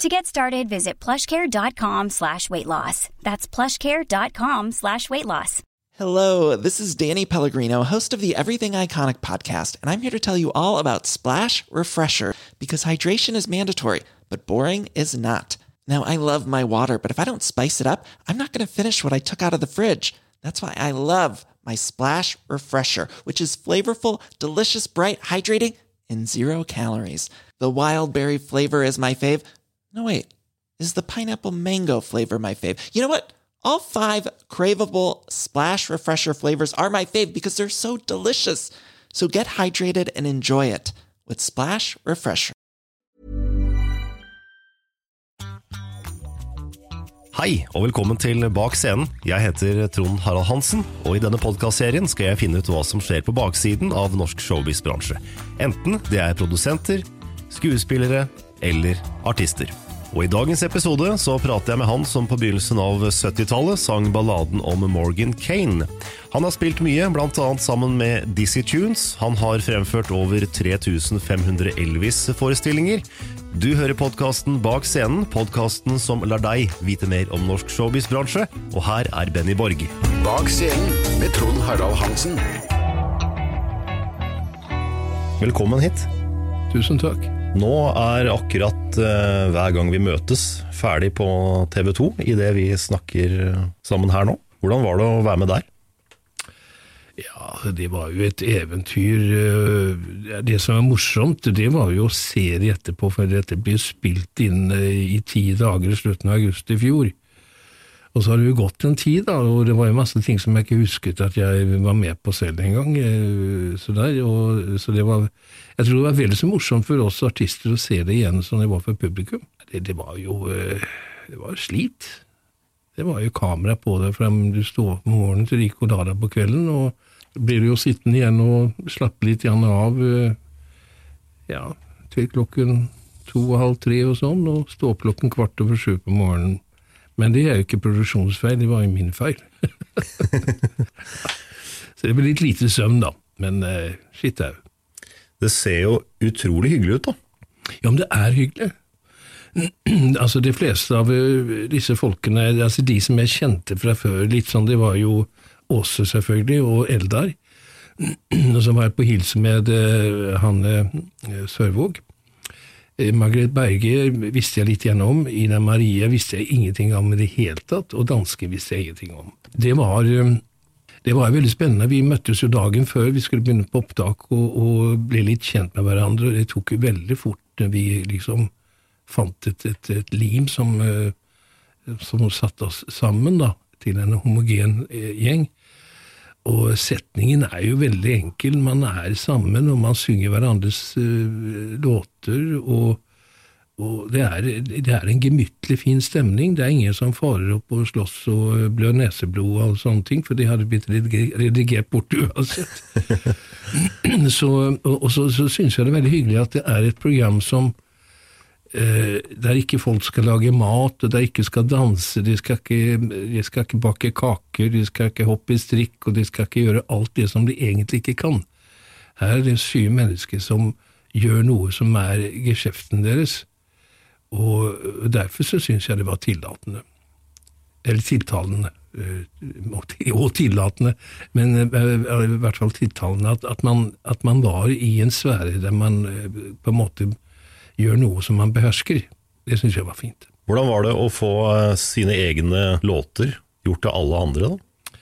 To get started, visit plushcare.com slash weight loss. That's plushcare.com slash weight loss. Hello, this is Danny Pellegrino, host of the Everything Iconic podcast, and I'm here to tell you all about Splash Refresher because hydration is mandatory, but boring is not. Now, I love my water, but if I don't spice it up, I'm not going to finish what I took out of the fridge. That's why I love my Splash Refresher, which is flavorful, delicious, bright, hydrating, and zero calories. The wild berry flavor is my fave. No, wait, is the pineapple mango flavor my fave? You know what? All five craveable Splash Refresher flavors are my fave because they're so delicious. So get hydrated and enjoy it with Splash Refresher. Hei, og velkommen til Bak scenen. Jeg heter Trond Harald Hansen, og i denne podkastserien skal jeg finne ut hva som skjer på baksiden av norsk showbiz-bransje. Enten det er produsenter, skuespillere eller artister. Og I dagens episode så prater jeg med han som på begynnelsen av 70-tallet sang balladen om Morgan Kane. Han har spilt mye, bl.a. sammen med Dizzie Tunes. Han har fremført over 3500 Elvis-forestillinger. Du hører podkasten Bak scenen, podkasten som lar deg vite mer om norsk showbiz-bransje. Og her er Benny Borg. Bak scenen med Trond Harald Hansen. Velkommen hit. Tusen takk. Nå er akkurat uh, hver gang vi møtes ferdig på TV 2 idet vi snakker eh, sammen her nå. Hvordan var det å være med der? Ja, det var jo et eventyr. eh, Det som er morsomt, det var jo å se det etterpå, for dette ble spilt inn i ti dager i slutten av august i fjor. Og så har det jo gått en tid, da, og det var jo masse ting som jeg ikke husket at jeg var med på selv engang. eh, Så, så det var Jeg tror det var veldig så morsomt for oss artister å se det igjen som det var for publikum. Det, det var jo eh, Det var slit. Det var jo kamera på deg fra du sto opp om morgenen til du gikk og la deg på kvelden, og blir du jo sittende igjen og slappe litt igjen av eh, ja, til klokken to og halv tre og sånn, og stå opp klokken kvart over sju på morgenen. Men det er jo ikke produksjonsfeil, det var jo min feil. så det blir litt lite søvn, da. Men uh, shit au. Det ser jo utrolig hyggelig ut, da. Ja, men det er hyggelig. altså De fleste av eh, disse folkene, altså de som jeg kjente fra før, litt sånn, det var jo Åse selvfølgelig, og Eldar. Og så var jeg på hilse med eh, Hanne eh, Sørvåg. Eh, Margaret Berge visste jeg litt gjennom. Ina Marie visste jeg ingenting om i det hele tatt, og danske visste jeg ingenting om. Det var, eh, det var veldig spennende. Vi møttes jo dagen før vi skulle begynne på opptak, og, og ble litt kjent med hverandre. Det tok jo veldig fort når vi liksom fant et, et, et lim som, eh, som satte oss sammen da, til en homogen eh, gjeng. Og setningen er jo veldig enkel. Man er sammen, og man synger hverandres uh, låter. Og, og det, er, det er en gemyttlig fin stemning. Det er ingen som farer opp og slåss og blør neseblod og sånne ting, for de hadde blitt redigert, bort uansett. så, og, og så, så syns jeg det er veldig hyggelig at det er et program som eh, der ikke folk skal lage mat, og der ikke skal danse, de skal ikke, de skal ikke bake kaker, de skal ikke hoppe i strikk, og de skal ikke gjøre alt det som de egentlig ikke kan. Her er det syke mennesker som gjør noe som er geskjeften deres, og derfor så syns jeg det var tillatende. Eller tiltalende. eh, Og tillatende, men eh, i hvert fall tiltalende at, at, man, at man var i en sfære der man eh, på en måte gjør noe som man behersker. Det syns jeg var fint. Hvordan var det å få eh, sine egne låter gjort til alle andre, da?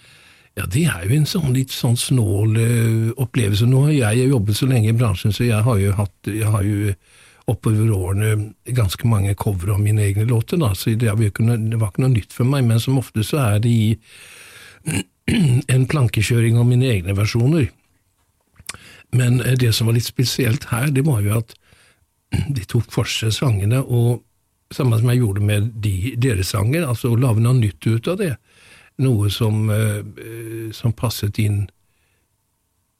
Ja, det er jo en sånn litt sånn snål eh, opplevelse. Nå har jeg, jeg jobbet så lenge i bransjen, så jeg har jo hatt jeg har jo oppover årene ganske mange cover av mine egne låter, da, så det, var ikke noe, det var ikke noe nytt for meg, men som ofte så er det i en plankekjøring av mine egne versjoner. Men eh, det som var litt spesielt her, det var jo at de tok for seg sangene, og samme som jeg gjorde med de, deres sanger, altså å lage noe nytt ut av det. Noe som, eh, som passet inn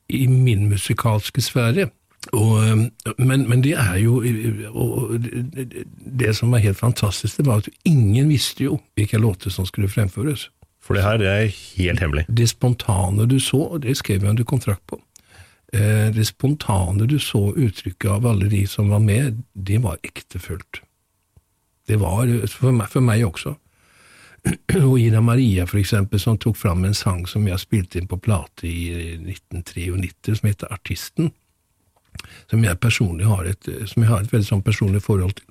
i min musikalske sfære. Og, eh, men, men, det er jo og det, som var helt fantastisk, det var at ingen visste jo hvilke låter som skulle fremføres. For det her det er helt hemmelig? Det spontane du så, det skrev jeg under kontrakt på. Eh, det spontane du så uttrykket av alle de som var med, det var ektefølt. Det var for meg, for meg også. Og Ida Maria, for eksempel, som tok fram en sang som jeg spilte inn på plate i 1993, som heter Artisten. Som jeg personlig har et, som jeg har et veldig sånn personlig forhold til.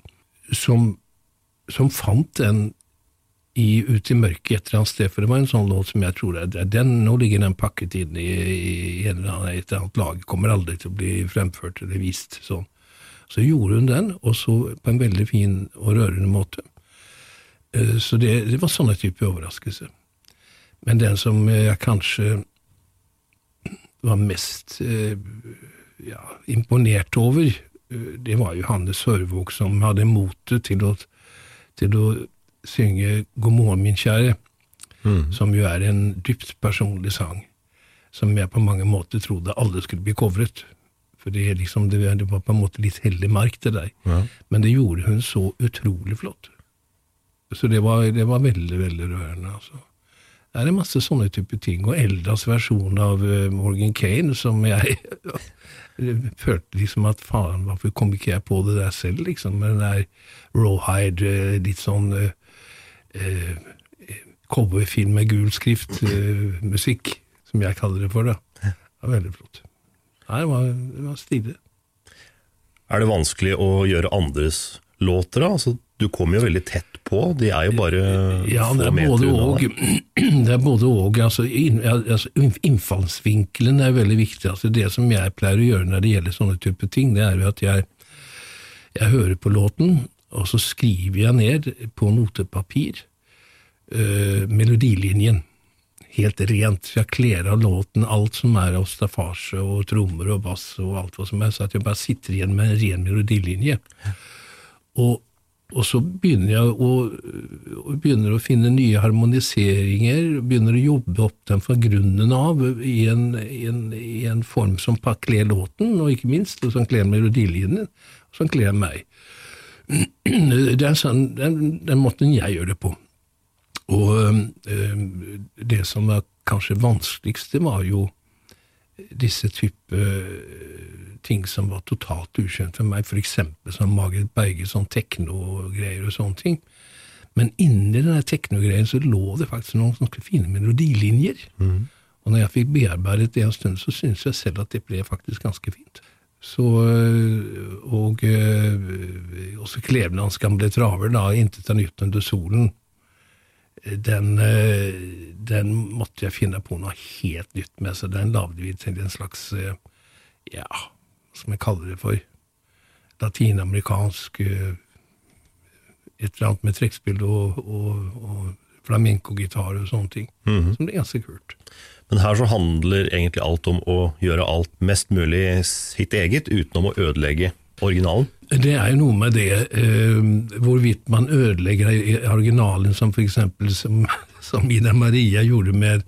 Som, som fant den i, ut i mørket et eller annet sted, for det var en sånn låt som jeg tror er, den, Nå ligger den pakket inn i, i en eller annen, et eller annet lag, kommer aldri til å bli fremført eller vist sånn. Så gjorde hun den, og så på en veldig fin og rørende måte. Eh, så det, det var sånne type overraskelse. Men den som jeg kanskje var mest eh, ja, imponert over, eh, det var Johannes Sørvåg, som hadde motet til å, til å synge God morgen, min kjære, mm. som jo er en dypt personlig sang, som jeg på mange måter trodde alle skulle bli covret. For det, liksom, det, var på en måte litt hellig mark, til deg. Ja. Men det gjorde hun så utrolig flott. Så det var, det var veldig, veldig rørende. altså. Det er masse sånne type ting. Og Eldas versjon av uh, Morgan Kane, som jeg følte liksom at faen, hvorfor kom ikke jeg på det der selv, liksom? Med den der rawhide, uh, litt sånn uh, eh, cowboyfilm med gul skrift, eh, musikk, som jeg kaller det for. da. Det var veldig flott. Nei, det var, det var stilig. Er det vanskelig å gjøre andres låter, da? Altså, du kommer jo veldig tett på, de er jo bare ja, få meter unna. Det er både og. Altså, inn, altså, innfallsvinkelen er veldig viktig. Altså, det som jeg pleier å gjøre når det gjelder sånne type ting, det er jo at jeg, jeg hører på låten, og så skriver jeg ned på notepapir uh, melodilinjen. Helt rent. Jeg kler av låten alt som er av staffasje og trommer og bass og alt hva som er, så at jeg bare sitter igjen med en ren melodilinje. Og, og så begynner jeg å, begynner å, finne nye harmoniseringer, begynner å jobbe opp den fra grunnen av i en, i en, i en form som kler låten, og ikke minst, og som kler melodilinjen, og som kler meg. Er sånn, den, den måten jeg gjør det på. Og øh, det som var kanskje vanskeligst, det var jo disse type øh, ting som var totalt ukjent for meg, f.eks. som Margaret Berge, sånn teknogreier og sånne ting. Men inni den teknogreien så lå det faktisk noen ganske fine melodilinjer. Mm. Og når jeg fikk bearbeidet det en stund, så syntes jeg selv at det ble faktisk ganske fint. Så, eh, og eh, også Klevelands gamle traver, da, 'Intet er nytt under solen', den, eh, den, måtte jeg finne på noe helt nytt med, så den lagde vi til en slags ja, som jeg kaller det for, latinamerikansk Et eller annet med trekkspill og, og, og flamenco-gitar og sånne ting, mm -hmm. som det eneste kult. Men her så handler egentlig alt om å gjøre alt mest mulig sitt eget, utenom å ødelegge originalen? Det er jo noe med det, eh, hvorvidt man ødelegger originalen, som f.eks. Som, som Ida Maria gjorde med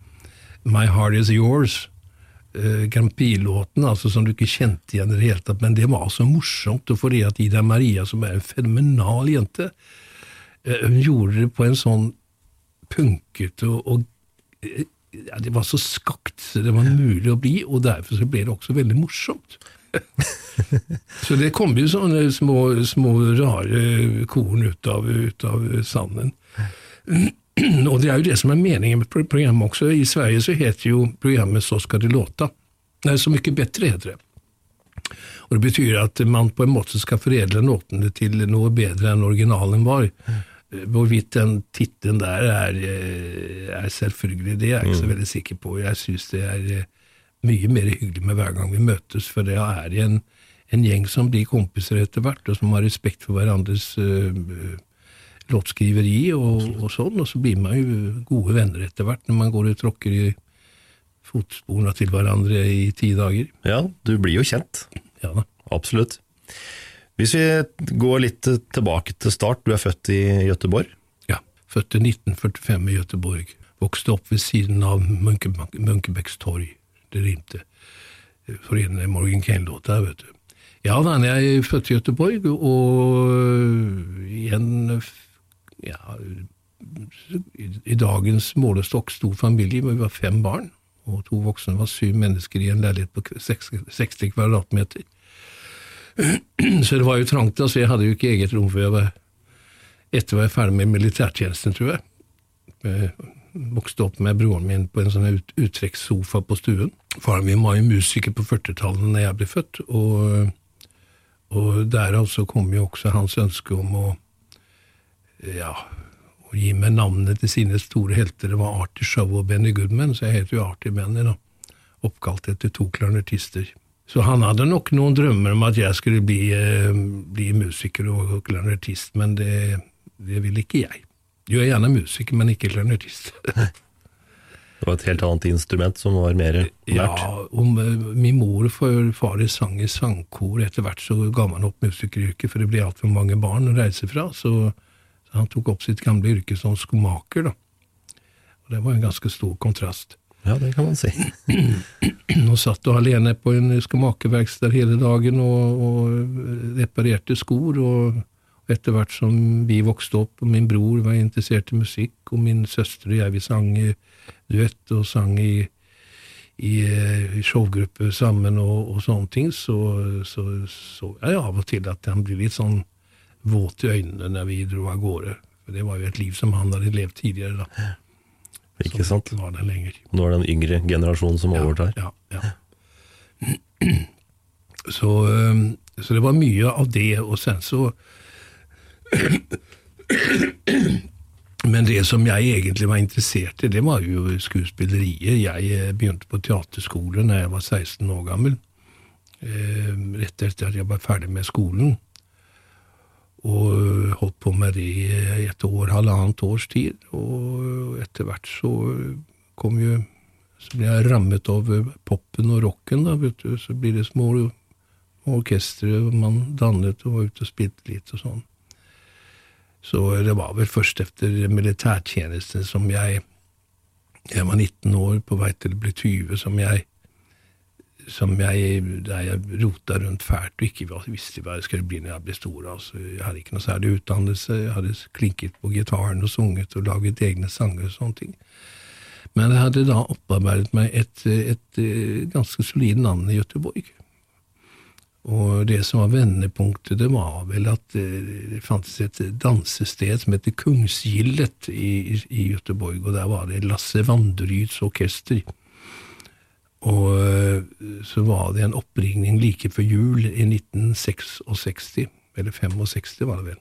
My Heart Is Yours. Eh, Grand Prix-låten, altså, som du ikke kjente igjen i det hele tatt, men det var så morsomt. Og fordi at Ida Maria, som er en fenomenal jente, eh, hun gjorde det på en sånn punkete og, og eh, ja, det var så skakt så det var mulig å bli, og derfor så ble det også veldig morsomt. så det kom jo sånne små, små rare korn ut av, ut av sanden. og det er jo det som er meningen med programmet også. I Sverige så heter jo programmet Så skal det låta. Nei, Så mye bedre heter det. Og Det betyr at man på en måte skal foredle låtene til noe bedre enn originalen var. Hvorvidt den tittelen der er, eh, er selvfølgelig, det er jeg ikke så veldig sikker på. Jeg syns det er eh, mye mer hyggelig med hver gang vi møtes, for det er en, en gjeng som blir kompiser etter hvert, og som har respekt for hverandres uh, låtskriveri og, og, sånn, og så blir man jo gode venner etter hvert når man går og tråkker i fotsporene til hverandre i ti dager. Ja, du blir jo kjent. Ja da. Absolutt. Hvis vi går litt tilbake til start, du er født i Gøteborg. Ja. Født i 1945 i Gøteborg. Vokste opp ved siden av Munke, Munkebecks torg. Det rimte. For en Morgan Kane-låt vet du. Ja da, jeg er født i Gøteborg, og igjen ja, i, i dagens målestokk stor familie, vi var fem barn, og to voksne var syv mennesker i en leilighet på 60 kvadratmeter. Så det var jo trangt, altså. Jeg hadde jo ikke eget rom før jeg var etter var jeg ferdig med militærtjenesten, tror jeg. jeg. Vokste opp med broren min på en sånn ut, uttrekkssofa på stuen. Faren min var jo musiker på 40-tallet da jeg ble født, og, og derav så kom jo også hans ønske om å ja, å gi meg navnet til sine store helter. Det var Artie Show og Benny Goodman, så jeg heter jo Artie Benny, da. Oppkalt etter to klarnettister. Så han hadde nok noen drømmer om at jeg skulle bli, eh, bli musiker og klarnettist, men det, det ville ikke jeg. Jo, jeg er gjerne musiker, men ikke klarnettist. det var et helt annet instrument som var mer nært? Ja, om, min mor og far sang i sangkor. Etter hvert så ga man opp musikeryrket, for det ble altfor mange barn å reise fra. Så, så, han tok opp sitt gamle yrke som skomaker, da. Og det var en ganske stor kontrast. Ja, det kan man si. Nå satt du alene på en skomakerverksted hele dagen og, og reparerte skor. og etter hvert som vi vokste opp, og min bror var interessert i musikk, og min søster og jeg vi sang i duett og sang i, i, i showgruppe sammen og, og, sånne ting, så, så, så jeg av og til at han ble litt sånn våt i øynene når vi dro av gårde. For det var jo et liv som han hadde levd tidligere. da. Ikke sant? Som var der lenger. Nå er det den yngre generasjonen som overtar. Ja, ja. Så, så, det var mye av det. Og sen så Men det som jeg egentlig var interessert i, det var jo skuespilleriet. Jeg eh, begynte på teaterskole da jeg var 16 år gammel. Eh, rett etter at jeg var ferdig med skolen og øh, holdt på med det i et år, halvannet års tid. Og etter hvert så kom jo Så ble jeg rammet av popen og rocken, da, vet du. Så blir det små orkestre man dannet og var ute og spilte litt og sånn. Så det var vel først etter militærtjenesten som jeg Jeg var 19 år, på vei til å bli 20, som jeg som jeg, der jeg rota rundt fælt og ikke visste hva jeg skulle bli når jeg ble stor. Altså, jeg hadde ikke noe særlig utdannelse, jeg hadde klinket på gitaren og sunget og laget egne sanger og sånne ting. Men jeg hadde da opparbeidet meg et, et, et ganske solid navn i Göteborg. Og det som var vendepunktet, det var vel at eh, det fantes et dansested som heter Kungsgillet i, i Göteborg, og der var det Lasse Vanderyds orkester. Og eh, så var det en oppringning like før jul i 1966, eller 65 var det vel.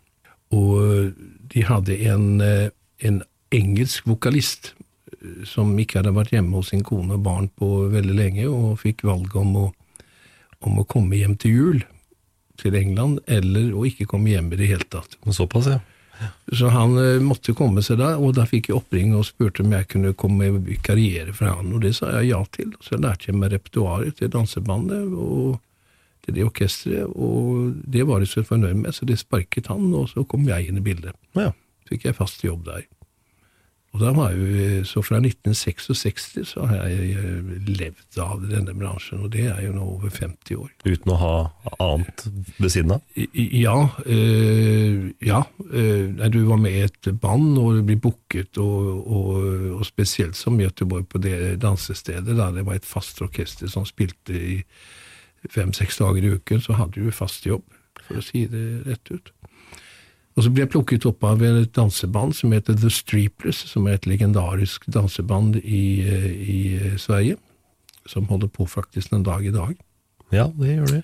Og eh, de hadde en, eh, en engelsk vokalist som ikke hadde vært hjemme hos sin kone og barn på veldig lenge, og fikk valget om å, om å komme hjem til jul til England, eller å ikke komme hjem i det hele tatt. Såpass, ja. Så han uh, måtte komme seg da, og da fikk jeg oppring og spurte om jeg kunne komme og vikariere for han, og det sa jeg ja til. Så jeg lærte meg repertoaret til dansebandet og til det orkesteret, og det var de så fornøyd med, så det sparket han, og så kom jeg inn i bildet. Ja. Fikk jeg fast jobb der. Og da var jo, Så fra 1966 så har jeg eh, levd av denne bransjen, og det er jo nå over 50 år. Uten å ha annet ved siden av? Ja. Øh, ja. Øh, du var med i et band, og du blir booket, og, og, og, spesielt som Göteborg på det dansestedet, da det var et fast orkester som spilte i fem-seks dager i uken, så hadde du fast jobb, for å si det rett ut. Og så ble jeg plukket opp av et danseband som heter The Streeplers, som er et legendarisk danseband i, i Sverige, som holder på faktisk den dag i dag. Ja, det gjør det.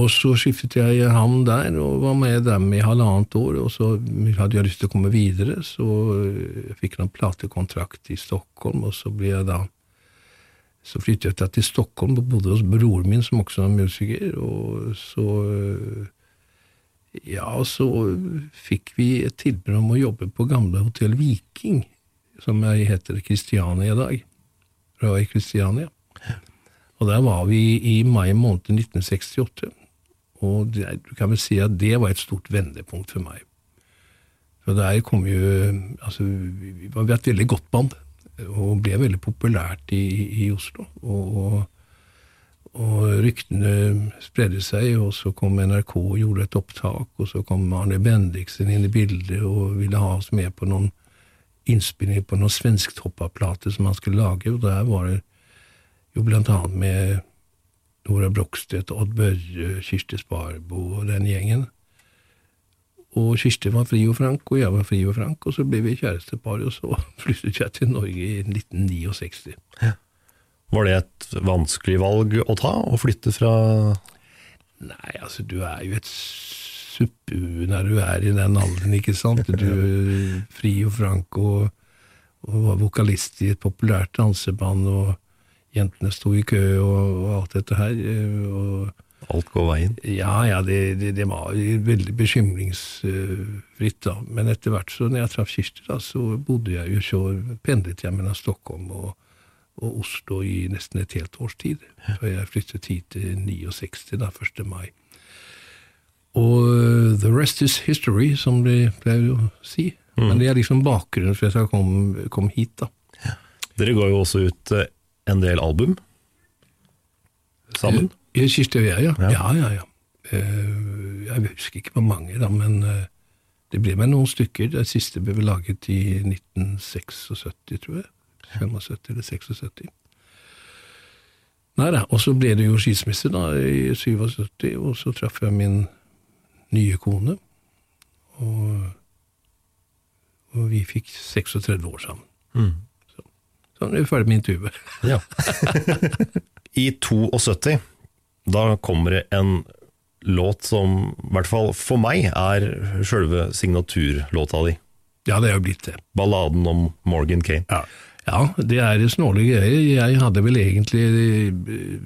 Og så skiftet jeg ham der, og var med dem i halvannet år. Og så hadde jeg lyst til å komme videre, så jeg fikk jeg en platekontrakt i Stockholm, og så ble jeg da så flyttet jeg til Stockholm og bodde hos broren min, som også var musiker. Og så Ja, og så fikk vi et tilbud om å jobbe på gamle Hotell Viking, som jeg heter Kristiania i dag. I Kristiania. Og der var vi i mai måned 1968. Og det, du kan vel si at det var et stort vendepunkt for meg. For der kom jo Altså, vi var et veldig godt band og ble veldig populært i, i Oslo. Og, og, og, ryktene spredde seg, og så kom NRK og gjorde et opptak, og så kom Arne Bendiksen inn i bildet og ville ha oss med på noen innspillinger på noen svensktoppa-plater som han skulle lage, og der var det jo blant annet med Nora Brokstedt, Odd Børre, Kirsti Sparbo og den gjengen. Og Kirsti var fri og frank, og jeg var fri og frank, og så ble vi kjærestepar, og så flyttet jeg til Norge i 1969. Ja. Var det et vanskelig valg å ta, å flytte fra Nei, altså, du er jo et suppue når du er i den alderen, ikke sant? Du er fri og frank og, og var vokalist i et populært danseband, og jentene sto i kø og, og alt dette her. og Alt går veien? Ja, ja, det, det, det var veldig bekymringsfritt, da. Men etter hvert, så når jeg traff Kirsti, da, så bodde jeg jo så pendlet jeg mellom Stockholm og, og, Oslo i nesten et helt års tid. Så jeg flyttet hit til 69, da, 1. mai. Og uh, the rest is history, som de pleier å si. Mm. Men det er liksom bakgrunnen for at jeg kom, kom hit, da. Ja. Dere ga jo også ut uh, en del album sammen? I Kirsti og jeg, ja. Ja, ja, ja. ja. jeg husker ikke hvor mange, da, men det ble med noen stykker. Det siste ble laget i 1976, tror jeg. 75 eller 76. Nei da, og så ble det jo skilsmisse da, i 77, og så traff jeg min nye kone. Og, og vi fikk 36 år sammen. Mm. Så, så er vi ferdig med intervjuet. Ja. I 72 da kommer det en låt som, i hvert fall for meg, er sjølve signaturlåta di. Ja, det er jo blitt det. Balladen om Morgan Kane. Ja. Ja det er snorlige greier. Jeg hadde vel egentlig eh,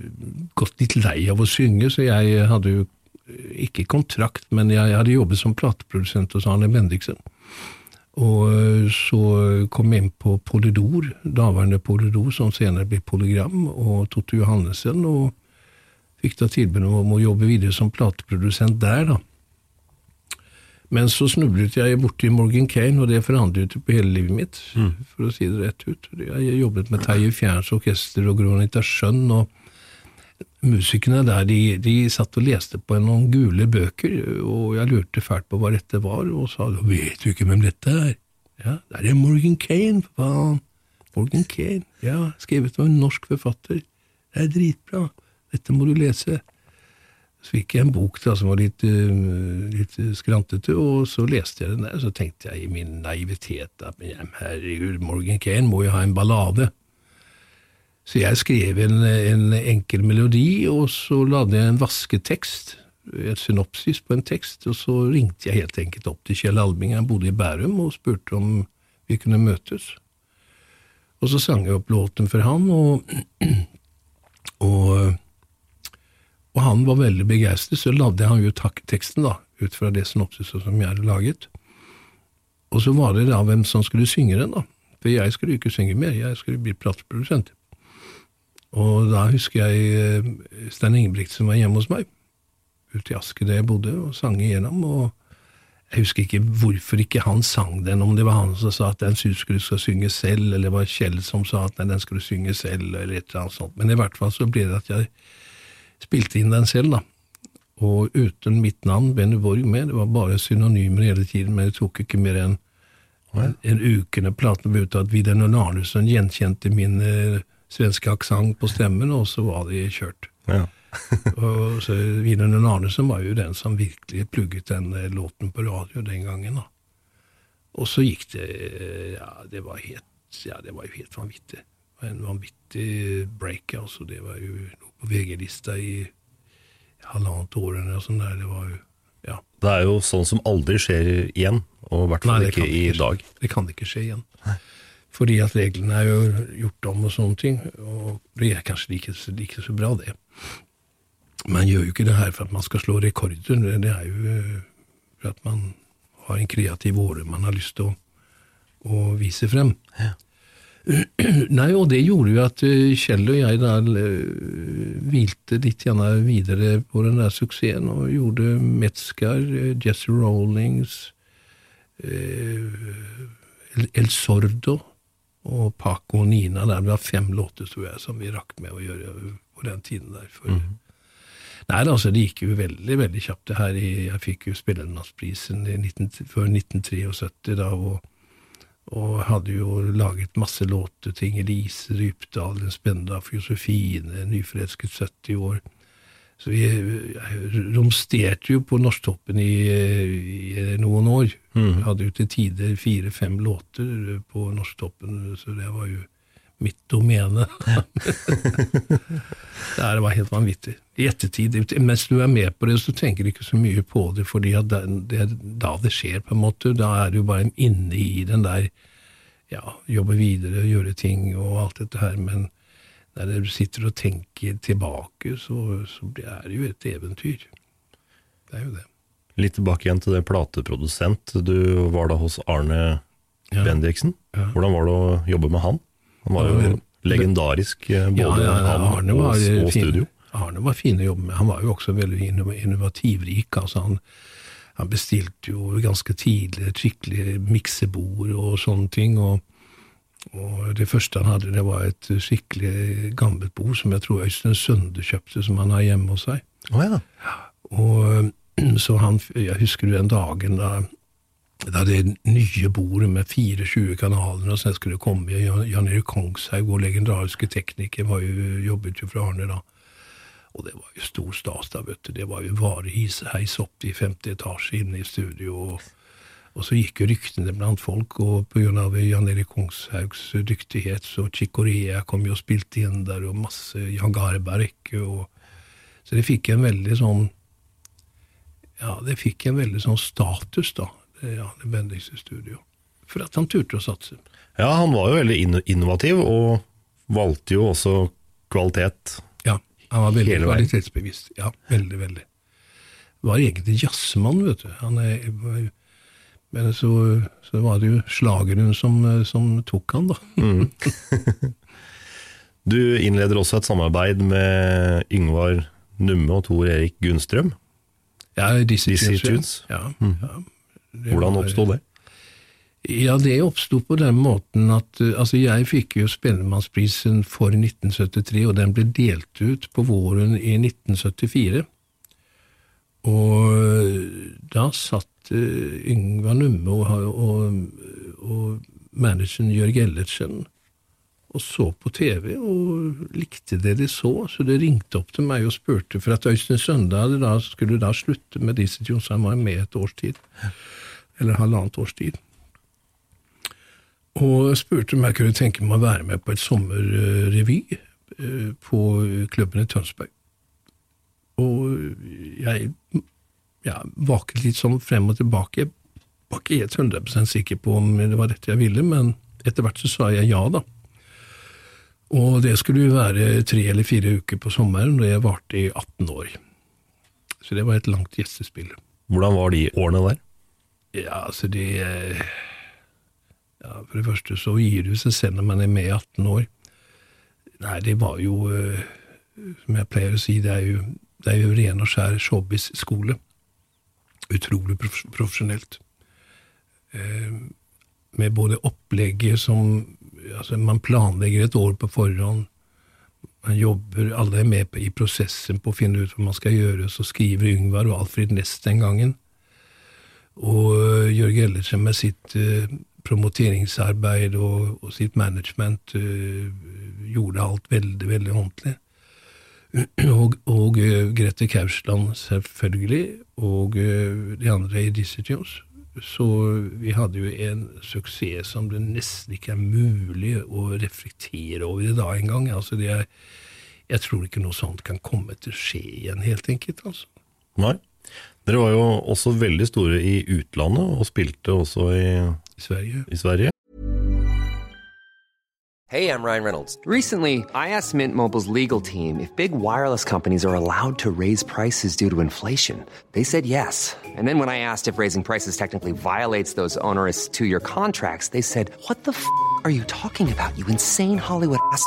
gått litt lei av å synge, så jeg hadde jo ikke kontrakt, men jeg hadde jobbet som plateprodusent hos Arne Bendiksen. Og eh, så kom jeg inn på Polydor, daværende Polydor, som senere ble Polygram, og Totte Johannessen. og fikk da tilbud om å jobbe videre som plateprodusent der, da. Men så snublet jeg borti Morgan Kane, og det forandret på hele livet mitt, mm. for å si det rett ut. Jeg jobbet med Terje Fjerns orkester og Gronita Schjønn, og musikerne der, de, de, satt og leste på noen gule bøker, og jeg lurte fælt på hva dette var, og sa vet du ikke hvem dette er? Ja, det er Morgan Kane, for faen. Morgan Kane, ja, skrevet av en norsk forfatter. Det er dritbra. Dette må du lese. Så fikk jeg en bok da, som var litt, uh, litt skrantete, og så leste jeg den der, og så tenkte jeg i min naivitet at herregud, Morgan Kane må jo ha en ballade. Så jeg skrev en, en enkel melodi, og så lagde jeg en vasketekst, et synopsis på en tekst, og så ringte jeg helt enkelt opp til Kjell Albing, han bodde i Bærum, og spurte om vi kunne møtes. Og så sang jeg opp låten for han, og, og og han var veldig begeistret, så lagde han jo teksten, da, ut fra det synopsiset som jeg hadde laget. Og så var det da hvem som skulle synge den, da. For jeg skulle ikke synge mer, jeg skulle bli plateprodusent. Og da husker jeg eh, Stein Ingebrigtsen var hjemme hos meg, ute i Aske der jeg bodde, og sang igjennom. og jeg husker ikke hvorfor ikke han sang den, om det var han som sa at den skulle skal synge selv, eller det var Kjell som sa at nei, den skulle synge selv, eller et eller annet sånt. Men i hvert fall så ble det at jeg spilte inn den selv, da. Og uten mitt navn, Benny Borg, med. Det var bare synonymer hele tiden, men det tok ikke mer enn en uke når platen ble uttatt. Vidar Arnesen gjenkjente min eh, svenske aksent på stemmen, og så var det kjørt. Ja. og så Vidar Arnesen var jo den som virkelig plugget den eh, låten på radio den gangen. da. Og så gikk det Ja, det var helt, ja, det var jo helt vanvittig. En vanvittig break. altså Det var jo på VG-lista i halvannet år eller noe sånt der. Det var jo ja. Det er jo sånn som aldri skjer igjen, og i hvert fall ikke i skje. dag. Det kan ikke skje igjen. Nei. Fordi at reglene er jo gjort om og sånne ting, og det er kanskje like, like så bra, det. Man gjør jo ikke det her for at man skal slå rekorder, det det er jo eh, for at man har en kreativ åre man har lyst til å, å vise frem. Nei, og det gjorde jo at eh, Kjell og jeg da eh, hvilte litt videre på den der suksessen, og gjorde Metzger, eh, Jesse Rollings, El, Sordo og Paco og Nina. Der. Det var fem låter, tror jeg, som vi rakk med å gjøre på den tiden der. For, Nei, altså, det gikk jo veldig veldig kjapt. det her. Jeg fikk jo Spellemannsprisen før 1973, da, og, og hadde jo laget masse låter til Inger Lise Rypdal, Den spennende av Josefine, Nyforelsket 70 år. Så vi romsterte jo på Norsktoppen i, i noen år. Vi hadde jo til tider fire-fem låter på Norsktoppen, så det var jo mitt domene. det her var helt vanvittig. I ettertid, mens du er med på det, så tenker du ikke så mye på det, fordi det, det er da det skjer, på en måte. Da er du bare inne i den der ja, jobbe videre, gjøre ting og alt dette her, men når du sitter og tenker tilbake, så, så er det jo et eventyr. Det er jo det. Litt tilbake igjen til det plateprodusent. Du var da hos Arne Ja. Bendiksen. Ja. Hvordan var det å jobbe med han? Han var jo legendarisk, eh, både Ja, han og, var, og studio. Arne var fin å jobbe med. Han var jo også veldig innovativrik. Altså han, han bestilte jo ganske tidlig et skikkelig miksebord og sånne ting. Og, og det første han hadde, det var et skikkelig gammelt bord som jeg tror Øystein Sønde kjøpte, som han har hjemme hos seg. Oh, ja. Og så han, jeg husker den dagen da, da det nye bordet med 24 kanaler, og så skulle det komme Jan, Erik Kongshaug, vår legendariske tekniker, var jo, jobbet jo fra Arne da. Og det var jo stor stas da, vet du. Det var jo vareheis heis opp i femte etasje inne i studio. Og, og så gikk jo ryktene blant folk, og av Jan Erik Kongshaugs dyktighet, så Chicorea kom jo og spilte inn der, og masse Jan Garberg. Og, så det fikk en veldig sånn Ja, det fikk en veldig sånn status, da, det, ja, det Bendikse studio. For at han turte å satse. ja, han var jo veldig innovativ, og valgte jo også kvalitet. Ja, han var veldig kvalitetsbevisst. Ja, veldig, veldig. Var egentlig jazzmann, vet du. Han er, men så, så var det jo slageren som, som tok han, da. Du innleder også et samarbeid med Yngvar Numme og Tor Erik Gunnstrøm. Ja, Dizzie Tunes, ja. ja. Ja, ja. Hvordan oppsto det? Ja, det oppsto på den måten at uh, altså jeg fikk jo Spellemannsprisen for 1973, og den ble delt ut på våren i 1974. Og uh, da satt uh, Yngvar Numme og, og, og manageren Jørg Ellertsen og så på TV og likte det de så, så de ringte opp til meg og spurte, for at Øystein Søndag da, skulle da slutte med Dizzie Jones, han var med et års tid, eller halvannet års tid og spurte om jeg kunne tenke meg å være med på et sommerrevy eh, på klubben i Tønsberg. Og jeg ja, vaket litt sånn frem og tilbake. Jeg var ikke helt 100% sikker på om det var dette jeg ville, men etter hvert så sa jeg ja, da. Og det skulle jo være tre eller fire uker på sommeren, og jeg varte i 18 år. Så det var et langt gjestespill. Hvordan var de årene der? Ja, altså eh, ja, For det første så gir det seg selv når man er med i 18 år. Nei, det var jo eh, Som jeg pleier å si, det er jo, det er jo ren og skjær showbiz-skole. Utrolig prof profesjonelt. Eh, med både opplegget som altså Man planlegger et år på forhånd. Man jobber, alle er med i prosessen på å finne ut hva man skal gjøre. Så skriver Yngvar og Alfred Næss den gangen. Og uh, Jørg Ellertsen med sitt uh, promoteringsarbeid og, og sitt management uh, gjorde alt veldig, veldig ordentlig. Og, og Grete Kausland selvfølgelig, og de andre i disse Tunes. Så vi hadde jo en suksess som det nesten ikke er mulig å reflektere over i dag engang. Altså jeg tror ikke noe sånt kan komme til å skje igjen, helt enkelt. altså. Nei. Dere var jo også veldig store i utlandet, og spilte også i, I Sverige. i Sverige. Hey, I'm Ryan Reynolds. Recently, I asked Mint Mobile's legal team if big wireless companies are allowed to raise prices due to inflation. They said yes. And then when I asked if raising prices technically violates those onerous two year contracts, they said, What the f are you talking about, you insane Hollywood ass?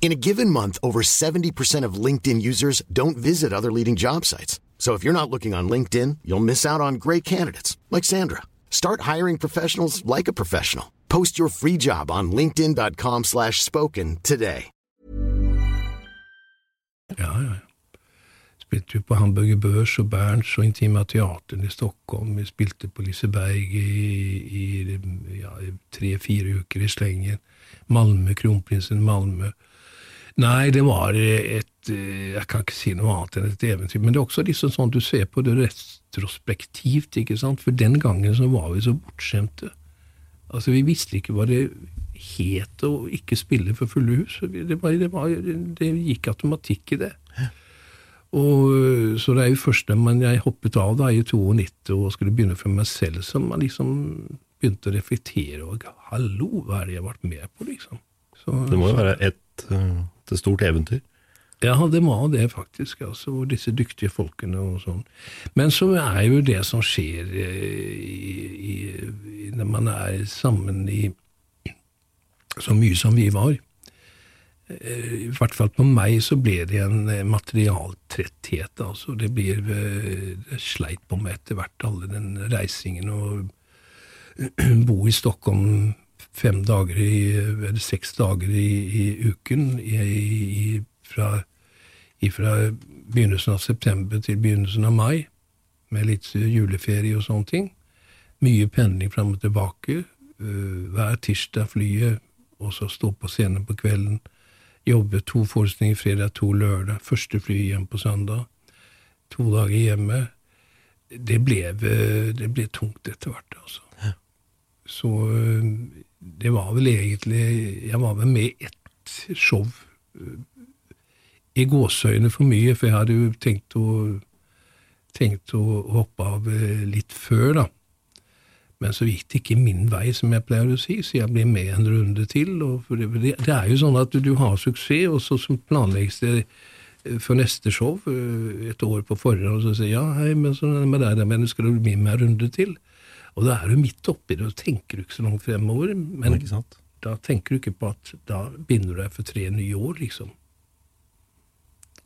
In a given month, over 70% of LinkedIn users don't visit other leading job sites. So if you're not looking on LinkedIn, you'll miss out on great candidates like Sandra. Start hiring professionals like a professional. Post your free job on linkedin.com/spoken slash spoken today. Ja, ja. Spilte jo på Hamburger Börs og Berns og Intima Teatern i Stockholm. Vi spilte på Liseberg i, i ja, tre-fire uker i slengen. Malmö, Kronprinsen Malmö. Nei, det var et eh, Jeg kan ikke si noe annet enn et eventyr. Men det er også liksom sånn du ser på det retrospektivt, ikke sant. For den gangen så var vi så bortskjemte. Altså, vi visste ikke hva det het å ikke spille for fulle hus. Det, var, det, var, det gikk automatikk i det. Og, så det er jo først da jeg hoppet av da i 92 og skulle begynne for meg selv, som man liksom begynte å reflektere over Hallo, hva er det jeg har vært med på, liksom? Så, Det må jo være et, eh, et stort eventyr. ja, det var det faktisk. altså, og Disse dyktige folkene og sånn. Men så er jo det som skjer eh, i, i, når man er sammen i så mye som vi var eh, I hvert fall på meg så ble det en eh, materialtretthet. altså Det blir det sleit på meg etter hvert, alle den reisingen og bo i Stockholm fem dager i, eller seks dager i, i uken i, i, fra, fra begynnelsen av september til begynnelsen av mai, med litt juleferie og sånne ting. Mye pendling fram og tilbake. øh, hver tirsdag flyet, og så stå på scenen på kvelden. Jobbe to forestillinger fredag, to lørdag. Første fly hjem på søndag. To dager hjemme. Det ble, øh, det ble tungt etter hvert, altså. Så øh, det var vel egentlig Jeg var vel med i ett show øh, i gåseøyne for mye, for jeg hadde jo tenkt å, tenkt å hoppe av øh, litt før, da. Men så gikk det ikke min vei, som jeg pleier å si, så jeg ble med en runde til. Det, det, er jo sånn at du, har suksess, og så så planlegges det øh, for neste show et år på forhånd, og så sier jeg, ja, hei, men er med deg, men skal du bli med en runde til? Og da er du midt oppi det, og tenker du ikke så langt fremover. Men da tenker du ikke på at da binder du deg for tre nye år, liksom.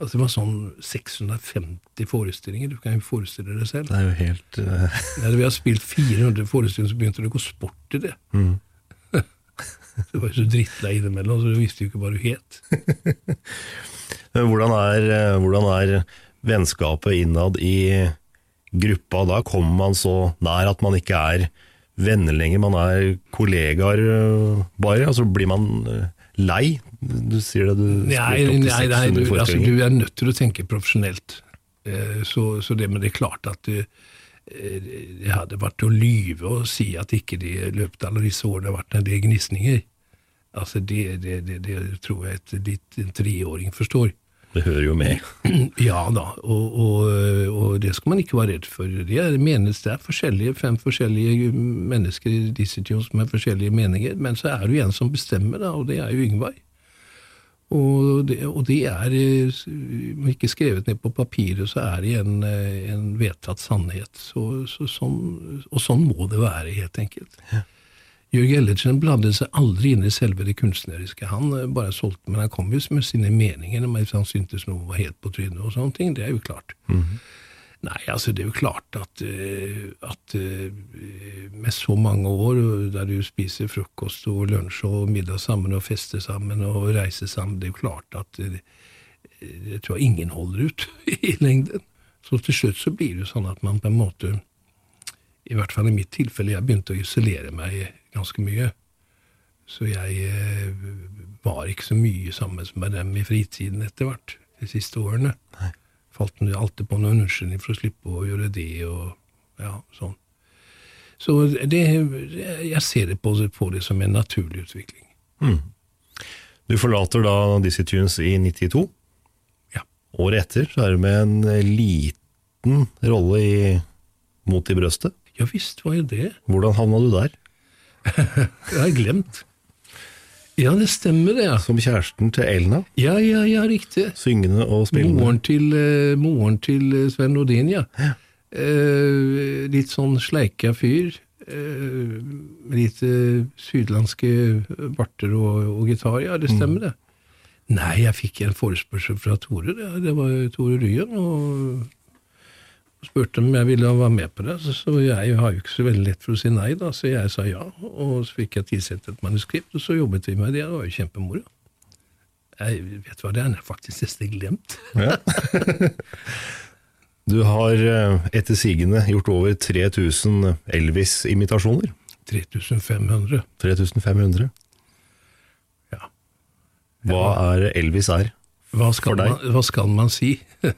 Altså Det var sånn 650 forestillinger, du kan jo forestille deg selv. Det er jo helt Uh... Når vi har spilt 400 forestillinger, så begynte det å gå sport i det. det var jo så drittlei innimellom, så du visste jo ikke hva du het. Hvordan er, eh, hvordan er vennskapet innad i gruppa? Da kommer man så nær at man ikke er venner lenger, man er kollegaer bare. Og så blir man eh, lei? Du sier det, du Nei, nei, nei 600 du, altså, du er nødt til å tenke profesjonelt. Eh, Så, så det, men det er klart at det, eh, det hadde vært å lyve og si at ikke det i løpet av alle disse årene har vært en del gnisninger. Altså det, det, det, tror jeg et, en treåring forstår. Det hører jo med. Ja da, og, og, og det skal man ikke være redd for. Det er, menes, det er forskjellige, fem forskjellige mennesker i disse tider som har forskjellige meninger, men så er det jo en som bestemmer, da, og det er jo Yngvar. Og det, og det er eh, om ikke skrevet ned på papiret, så er det en, eh, en vedtatt sannhet. Så, så sånn, og sånn må det være, helt enkelt. Jørg Ellertsen blandet seg aldri inn i selve det kunstneriske. Han eh, bare solgte, men han kom jo med sine meninger om hvis han syntes noe var helt på trynet og sånne ting. Det er jo klart. Nei, altså det er jo klart at, eh, at eh, med så mange år der du spiser frokost og lunsj og middag sammen og fester sammen og reiser sammen, det er jo klart at jeg tror ingen holder ut i lengden. Så til slutt så blir det jo sånn at man på en måte, i hvert fall i mitt tilfelle, jeg begynte å isolere meg ganske mye. Så jeg eh, var ikke så mye sammen med dem i fritiden etter hvert, de siste årene. Nei. Falt alltid på noen unnskyldning for å slippe å gjøre det, og ja, sånn. Så det, jeg ser det på, på det som en naturlig utvikling. Du forlater da Dizzie Tunes i 92. Ja. Året etter så er du med en liten rolle i Mot i brøstet. Ja visst var jo det. Hvordan havna du der? Det har glemt. Ja, det stemmer det, ja. Som kjæresten til Elna, Ja, ja, ja, riktig. syngende og spillende. Moren til, uh, moren til eh, Sven Nordin, ja. Eh, litt sånn sleika fyr. Uh, litt sydlandske barter og, og gitar, ja, det stemmer det. Nei, jeg fikk en forespørsel fra Tore, det, det var Tore Ryen, og spurte om jeg ville være med på det. Så, jeg har jo ikke så veldig lett for å si nei, da, så jeg sa ja. Og så fikk jeg tilsendt et manuskript, og så jobbet vi med det. Det var jo kjempemoro. Jeg vet hva det er, jeg har faktisk nesten glemt. Ja. Du har eh, etter sigende gjort over 3000 Elvis-imitasjoner. 3500. 3500. Ja. Hva er Elvis er? Hva skal, man, hva skal man si?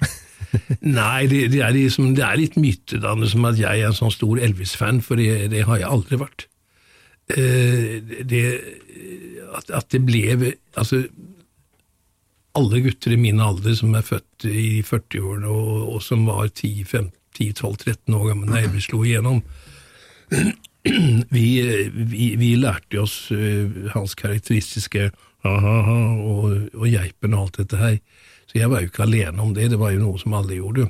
Nei, det, det, er liksom, det er litt mytedannende som at jeg er en sånn stor Elvis-fan, for det, det har jeg aldri vært. Eh, det, at, at det ble Altså, alle gutter i min alder som er født i 40-årene, og, og som var 10-12-13 år gamle da Elvis slo igjennom, vi, vi, vi lærte oss eh, hans karakteristiske ha-ha-ha og, og geipen og alt dette her. Så jeg var jo ikke alene om det, det var jo noe som alle gjorde.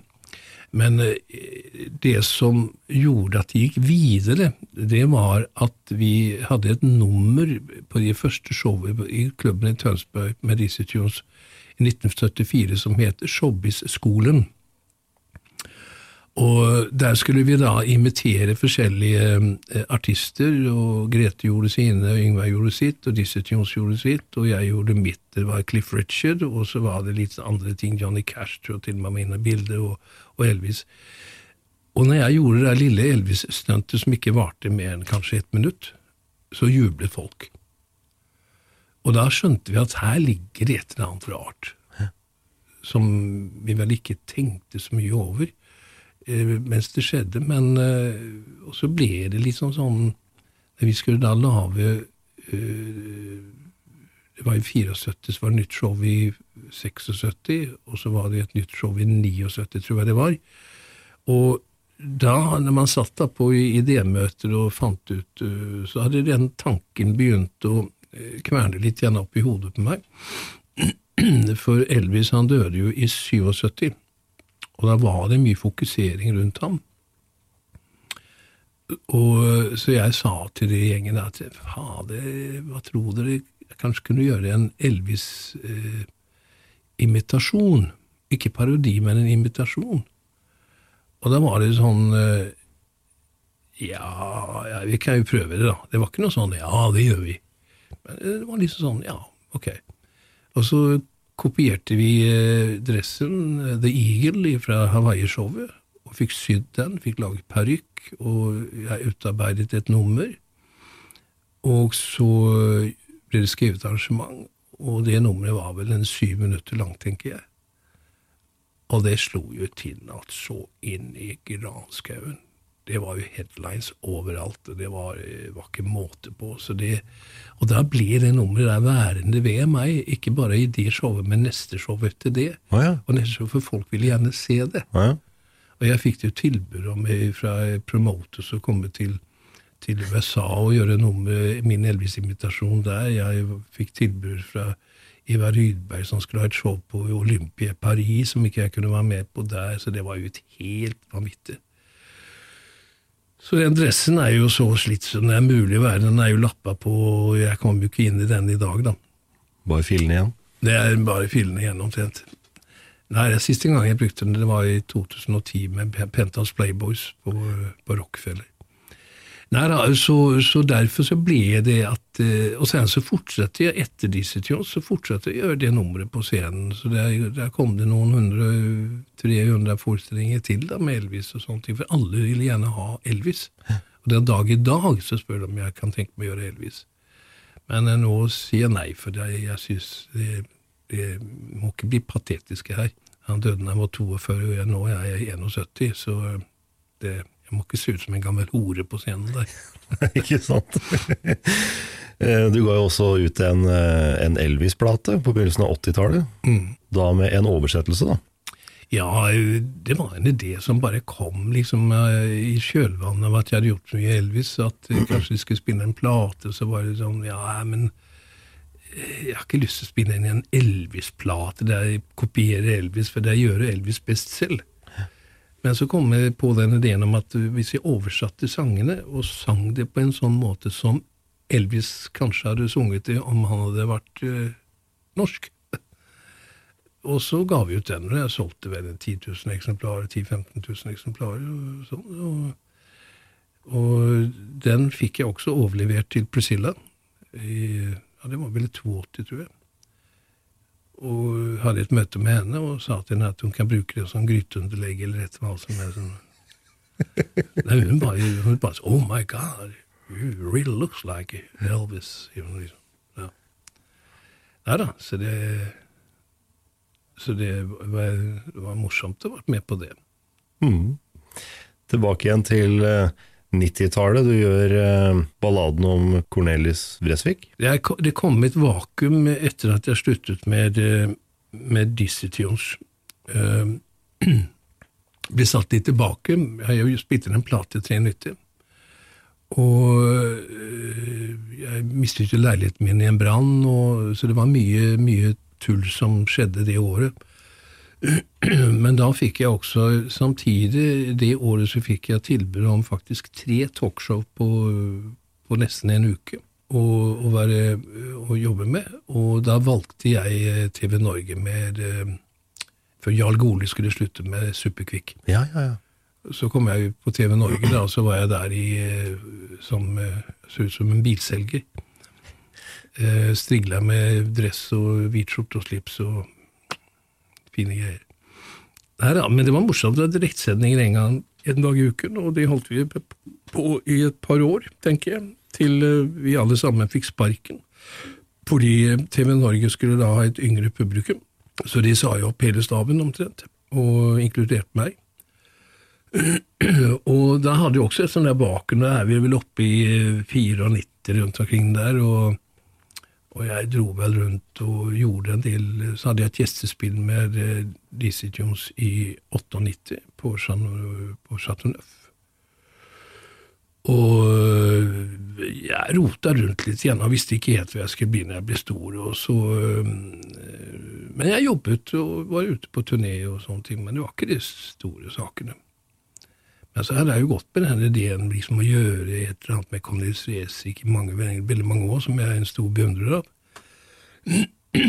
Men eh, det som gjorde at det gikk videre, det var at vi hadde et nummer på de første showene i klubben i Tønsberg med disse Tunes i 1974 som het Showbiz-skolen. Og der skulle vi da imitere forskjellige eh, artister, og Grete gjorde sine, og Yngvar gjorde sitt, og Dizzie Jones gjorde sitt, og jeg gjorde mitt. Det var Cliff Richard, og så var det litt andre ting, Johnny Cash tror jeg til og med var inne i bildet, og, og Elvis. Og når jeg gjorde det lille Elvis-stuntet som ikke varte mer enn kanskje ett minutt, så jublet folk. Og da skjønte vi at her ligger det et eller annet rart, som vi vel ikke tenkte så mye over mens det skjedde, men eh, og så ble det liksom sånn Når vi skulle da lage eh, Det var i 74, så var det nytt show i 76, og så var det et nytt show i 79, tror jeg det var. Og da, når man satt da på idémøter og fant ut, eh, så hadde den tanken begynt å eh, kverne litt igjen opp i hodet på meg. For Elvis han døde jo i 77, og da var det mye fokusering rundt ham. Og Så jeg sa til de gjengen at fader, hva tror dere jeg kanskje kunne gjøre en Elvis-imitasjon? Ikke parodi, men en imitasjon. Og da var det sånn eh, ja, ja, vi kan jo prøve det, da. Det var ikke noe sånn ja, det gjør vi. Men det var liksom sånn ja, ok. Og så kopierte vi eh, dressen eh, The Eagle fra Hawaii-showet, og fikk sydd den, fikk laget parykk, og jeg utarbeidet et nummer. Og så ble det skrevet arrangement, og det nummeret var vel en syv minutter langt, tenker jeg. Og det slo jo til så inn i granskauen. Det var jo headlines overalt, og det var, var ikke måte på. Så det, og da ble det nummeret der værende ved meg, ikke bare i det showet, men neste show etter det. Ah, ja. Og neste show, for folk ville gjerne se det. Ah, ja. Og jeg fikk jo tilbud om eh, fra promoters å komme til, til USA og gjøre noe med min Elvis-invitasjon der. Jeg fikk tilbud fra Eva Rydberg som skulle ha et show på Olympia Paris, som ikke jeg kunne være med på der, så det var jo et helt vanvittig. Så den dressen er jo så slitt som det er mulig å være. Den er jo lappa på, og jeg kommer jo ikke inn i den i dag, da. Bare fillene igjen. Det er bare fillene igjen omtrent. Nei, det Siste gang jeg brukte den, det var i 2010 med Pentas Playboys på, på Rockefeller. Då, så, så derfor så ble det at Og sen så fortsatte jag efter Dizzy så fortsatte å gjøre det nummeret på scenen. Så der, der kom det noen hundre 300 forestillinger til da, med Elvis og sånne ting. For alle ville gjerne ha Elvis. Og den dag i dag så spør de om jeg kan tenke meg å gjøre Elvis. Men eh, nå sier jeg nei, for det, jeg syns det, det må ikke bli patetiske her. Han døde da han var 42, og jeg, nå er jeg 71, så eh, det, må ikke se ut som en gammel hore på scenen der. Ikke sant? Eh, du ga jo også ut en, eh, en Elvis-plate på begynnelsen av 80-tallet. Da med en oversettelse, da. Ja, det var en idé som bare kom liksom eh, i kjølvannet av at jeg hadde gjort så mye Elvis, at kanskje vi skulle spille en plate, så var det sånn Ja, men jeg har ikke lyst til å spille inn en Elvis-plate der jeg kopierer Elvis, for der gjør Elvis best selv. Men så kom jeg på den ideen om at hvis jeg oversatte sangene, og sang det på en sånn måte som Elvis kanskje hadde sunget det om han hadde vært eh, norsk, og så ga vi ut den, og jeg solgte vel 10 000 eksemplarer, 10 000-15 000 eksemplarer. Og, sånn, og, og den fikk jeg også overlevert til Priscilla. I, ja, det var vel i 82, tror jeg. Og hadde et møte med henne og sa til henne at hun kan bruke det som gryteunderlegg eller et eller annet som sånn. Nei, hun bare, hun bare Oh my God, you really looks like Elvis. Liksom. Ja. Nei da, så det så det var, det var morsomt å ha vært med på det. Mm. Tilbake igjen til eh, 90-tallet. Du gjør eh, balladen om Cornelis Vresvik. Det, det kom et vakuum etter at jeg sluttet med, eh, med Dizzie Tunes. Uh, ble satt litt tilbake. Jeg har jo spilt en plate i 93. Og øh, jeg mistet jo leiligheten min i en brann, så det var mye, mye tull som skjedde det året. Men da fikk jeg også, samtidig det året så fikk jeg tilbud om faktisk tre talkshow på, på nesten en uke å, være, å jobbe med. Og da valgte jeg eh, TV Norge med Før Jarl Goli skulle slutte med Superkvikk. Ja, ja, ja. Så kom jeg på TV Norge, da, og så var jeg der i, eh, som eh, så ut som en bilselger. Eh, strigla med dress og hvit skjorte og slips og fine greier. Her, ja, men det var morsomt. Det var direktsendinger en gang en dag i uken, og det holdt vi på i et par år, tenker jeg, til eh, vi alle sammen fikk sparken. Fordi TV Norge skulle da ha et yngre publikum, så de sa jo opp hele staben omtrent, og inkludert meg. og da hadde vi også et sånt der baken, da er vi vel oppe i eh, 94 rundt omkring der, og, og jeg dro vel rundt og gjorde en del, så hadde jeg et gjestespill med eh, Dizzie Jones i 98 på, på Chateau Neuf. Og øh, jeg rota rundt litt igjen og visste ikke helt hvor jeg skulle når jeg ble stor. Og så, øh, men jeg jobbet og var ute på turné og sånne ting, men det var ikke de store sakene. Men så hadde jeg jo gått med den ideen liksom å gjøre et eller annet med Cornelis Vreeswijk i mange, veldig, mange år, som jeg er en stor beundrer av.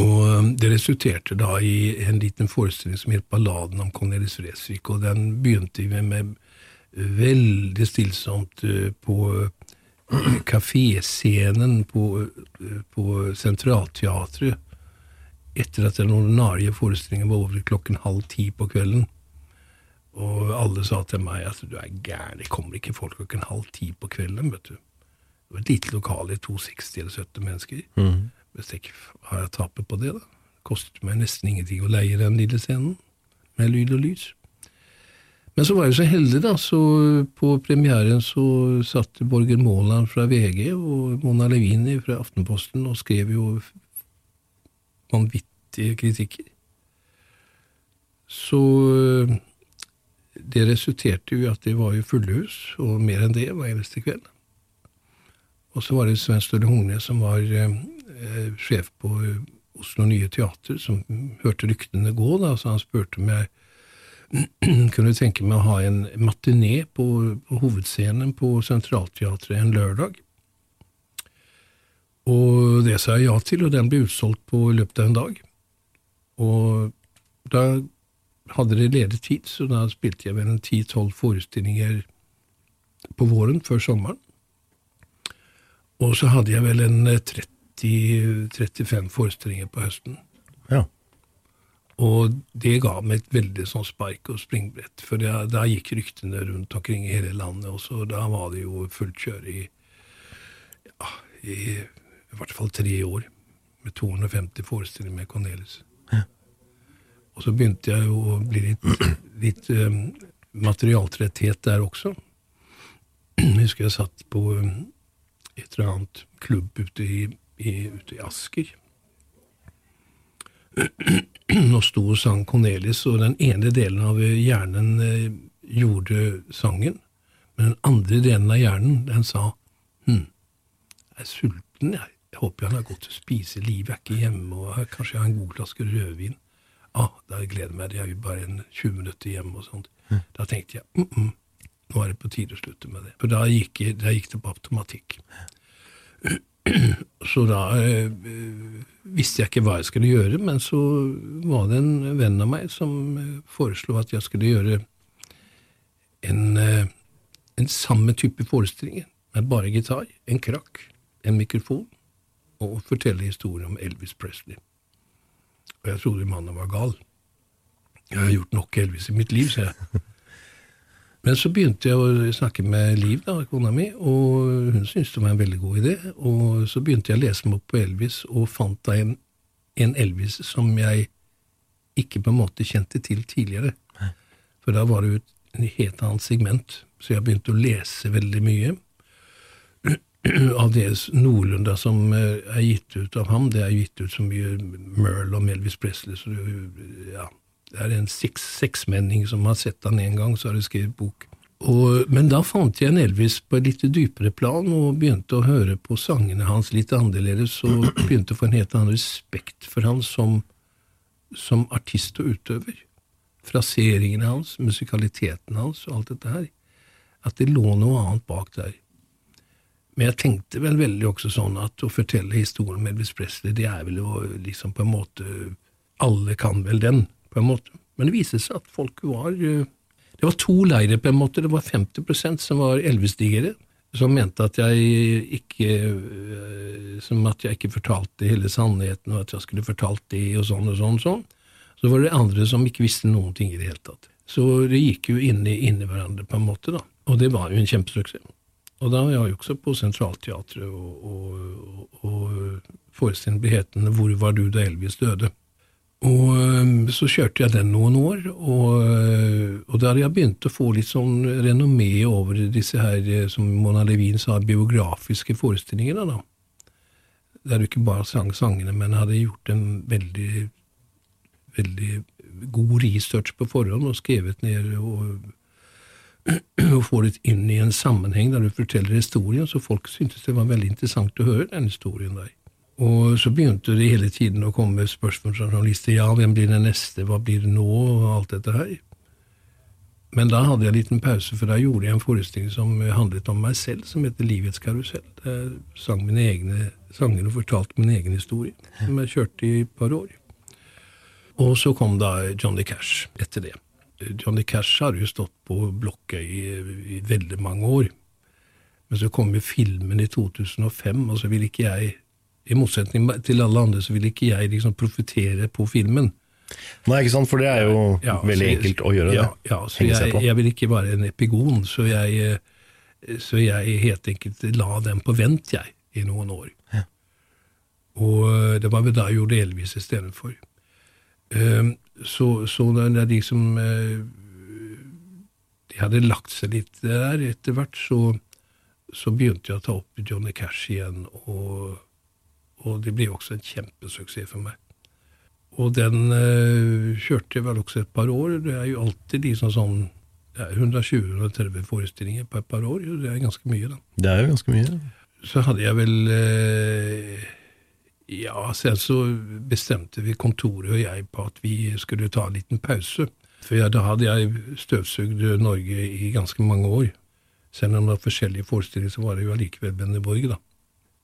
Og øh, det resulterte da i en liten forestilling som het Balladen om Cornelis Fresvik, og den begynte vi med veldig stillsomt eh, på eh, kaféscenen på, eh, på Sentralteatret etter at den ordinarie forestillingen var over klokken halv ti på kvelden. Og alle sa til meg at du er gæren, det kommer ikke folk klokken halv ti på kvelden, vet du. Det var et lite lokale, 260 eller 70 mennesker. Hvis jeg har jeg tapet på det, da. Kostet meg nesten ingenting å leie den lille scenen, med lyd og lys. Men så var jeg så heldig, da, så på premieren så satt Borger Måland fra VG og Mona Levini fra Aftenposten og skrev jo vanvittige kritikker. Så det resulterte jo i at det var jo fulle hus, og mer enn det var eneste kveld. Og så var det Sven Støle Horne som var eh, sjef på eh, Oslo Nye Teater, som hørte ryktene gå, da, så han spurte om jeg kunne tenke meg å ha en matiné på, på hovedscenen på Centralteatret en lørdag. Og det sa jeg ja til, og den ble utsolgt på løpet av en dag. Og da hadde det ledig tid, så da spilte jeg vel en ti-tolv forestillinger på våren, før sommeren. Og så hadde jeg vel en 30-35 forestillinger på høsten. Ja. Og det ga meg et veldig sånn spark og springbrett. For da, da gikk ryktene rundt omkring i hele landet, og da var det jo fullt kjør i, ja, i, i hvert fall tre år. Med 250 forestillinger med Cornelis. Og så begynte jeg å bli litt, litt um, materialtretthet der også. Jeg husker jeg satt på um, et eller annet klubb ute i, i, ute i Asker. og sto og sang Cornelis, og den ene delen av hjernen eh, gjorde sangen, men den andre delen av hjernen, den sa hm, jeg er sulten, jeg. Jeg håper han har gått å spise, livet er ikke hjemme, og kanskje jeg har en god flaske rødvin. Ah, da gleder jeg meg, det er jo bare en 20 minutter hjem og sånt. Da tenkte jeg mm -mm, nå er det på tide å slutte med det. For da gikk, jeg- da gikk det på automatikk. Så da eh, visste jeg ikke hva jeg skulle gjøre, men så var det en venn av meg som eh, foreslo at jeg skulle gjøre en, eh, en samme type forestilling, med bare gitar, en krakk, en mikrofon, og fortelle historien om Elvis Presley. Og jeg trodde mannen var gal. Jeg har gjort nok Elvis i mitt liv, sa jeg. Men så begynte jeg å snakke med Liv, da, kona mi, og hun syntes det var en veldig god idé. Og så begynte jeg å lese meg opp på Elvis, og fant da en, en Elvis som jeg ikke på en måte kjente til tidligere. For da var det jo et et helt annet segment, så jeg begynte å lese veldig mye. Av det noenlunde som eh, er gitt ut av ham, det er gitt ut så mye Merle og Melvis Presley, så ja, det er en seks, seksmenning som har sett han en gang, så har de skrevet bok. Og, men da fant jeg en Elvis på et litt dypere plan, og begynte å høre på sangene hans litt annerledes, og begynte å få en helt annen respekt for han som, som artist og utøver. Fraseringene hans, musikaliteten hans og alt dette her. At det lå noe annet bak der. Men jeg tenkte vel veldig også sånn at å fortelle historien med Elvis Presley, det er vel jo liksom på en måte Alle kan vel den, på en måte. Men det viste seg at folk var eh, Det var to leirer, på en måte. Det var 50% som var Elvis-digere, som mente at jeg ikke eh, Som at jeg ikke fortalte hele sannheten, og at jeg skulle fortalt det, og sånn og sånn. og sånn. Så var det andre som ikke visste noen ting i det hele tatt. Så det gikk jo inn i, inn i hverandre, på en måte, da. Og det var jo en kjempesuksess. Og da var jeg også på Sentralteatret, og, og, og forestillingen Hvor var du da Elvis døde? Og så kjørte jeg den noen år, og, øh, og da hadde jeg begynt å få litt sånn renommé over disse her, eh, som Mona Levin sa, biografiske forestillingene, da. Der du ikke bare sang sangene, men hadde gjort en veldig veldig god research på forhånd og skrevet ned og, og få det inn i en sammenheng der du forteller historien, så folk syntes det var veldig interessant å høre den historien der. Og så begynte det hele tiden å komme spørsmål fra journalister. Ja, hvem blir det neste, hva blir det nå, og alt dette her. Men da hadde jeg en liten pause, for da gjorde jeg en forestilling som handlet om meg selv, som heter Livets karusell. Der jeg sang mine egne sanger og fortalte min egen historie, som jeg kjørte i et par år. Og så kom da Johnny Cash etter det. Johnny Cash har jo stått på blokka i, i veldig mange år. Men så kom jo filmen i 2005, og så ville ikke jeg, i motsetning til alle andre, så ville ikke jeg liksom profitere på filmen. Nei, ikke sant, for det er jo Ja, veldig jeg- enkelt å gjøre ja, det. Ja, så jeg, jeg vil ikke være en epigon, så jeg, eh, så jeg helt enkelt la den på vent, jeg, i noen år. Og eh, det var vel da jeg gjorde Elvis istedenfor. Um, så, så da jeg de som eh, De hadde lagt seg litt der etter hvert, så, så begynte jeg å ta opp Johnny Cash igjen, og, og det ble også en kjempesuksess for meg. Og den eh, kjørte jeg vel også et par år. Det er jo alltid liksom sånn ja, 120-130 forestillinger på et par år. Det er ganske mye, da. Det er jo ganske mye. Så hadde jeg vel eh, Ja, selv så bestemte vi kontoret og jeg på at vi skulle ta en liten pause. For da hadde jeg støvsugd Norge i ganske mange år. Selv om det var forskjellige forestillinger, så var det jo allikevel Benneborg, da.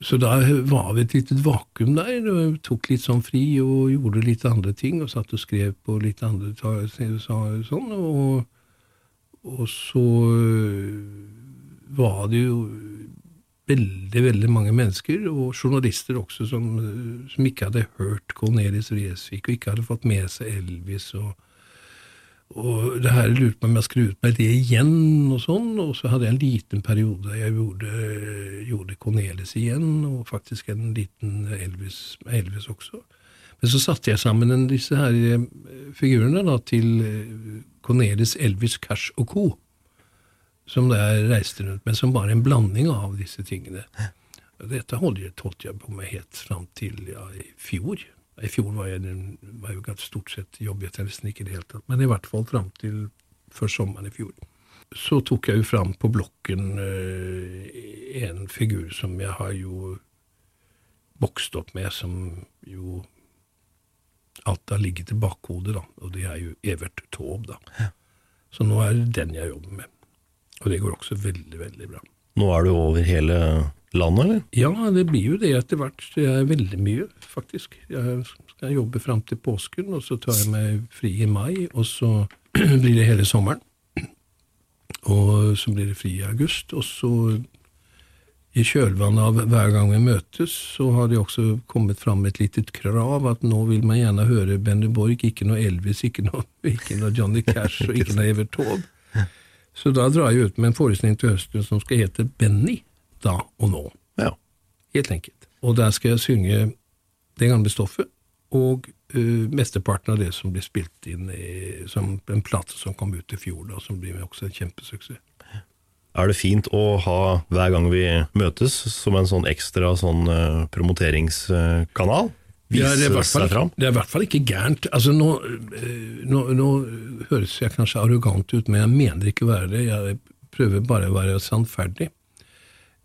Så da var vi et lite vakuum der, og tok litt sånn fri og gjorde litt andre ting, og satt og skrev på litt andre sånn, og, og så var det jo veldig veldig mange mennesker, og journalister også, som, som ikke hadde hørt Cornelis Vreeswijk, og ikke hadde fått med seg Elvis. og og det her lurte på om jeg skulle ut med det igjen, og sånn, og så hadde jeg en liten periode jeg gjorde, gjorde Cornelis igjen, og faktisk en liten Elvis, Elvis også. Men så satte jeg sammen disse her eh, figurene da, til eh, Cornelis, Elvis, Cash og co som jeg reiste rundt med, som var en blanding av disse tingene. Dette holdt jeg på med helt fram til ja, i fjor. I fjor var jeg, var jo stort sett jobbet jeg nesten ikke i det hele tatt, men i hvert fall fram til før sommeren i fjor. Så tok jeg jo fram på blokken uh, en figur som jeg har jo vokst opp med, som jo alt har ligget i bakhodet, da, og det er jo Evert Taube, da. Så nå er det den jeg jobber med. Og det går også veldig, veldig bra. Nå er du over hele landet, eller? Ja, det blir jo det etter hvert. Det er veldig mye, faktisk. Jeg skal jobbe fram til påsken, og så tar jeg meg fri i mai, og så blir det hele sommeren. Og så blir det fri i august, og så i kjølvannet av hver gang vi møtes, så har det også kommet fram et lite krav at nå vil man gjerne høre Benny Borg, ikke noe Elvis, ikke noe, ikke noe Johnny Cash og ikke noe Evert Taube. Så da drar jeg ut med en forestilling til høsten som skal hete Benny da og nå. Ja. Helt enkelt. Og der skal jeg synge det gamle stoffet, og uh, mesteparten av det som blir spilt inn i, som en plate som kom ut i fjor, da, som blir også en kjempesuksess. Er det fint å ha hver gang vi møtes som en sånn ekstra sånn uh, promoteringskanal? Ja, det, er fram? det, er i hvert fall ikke gærent. Altså, nå, eh, nå, nå, høres jeg kanskje arrogant ut, men jeg mener ikke å være det. Jeg prøver bare å være sannferdig.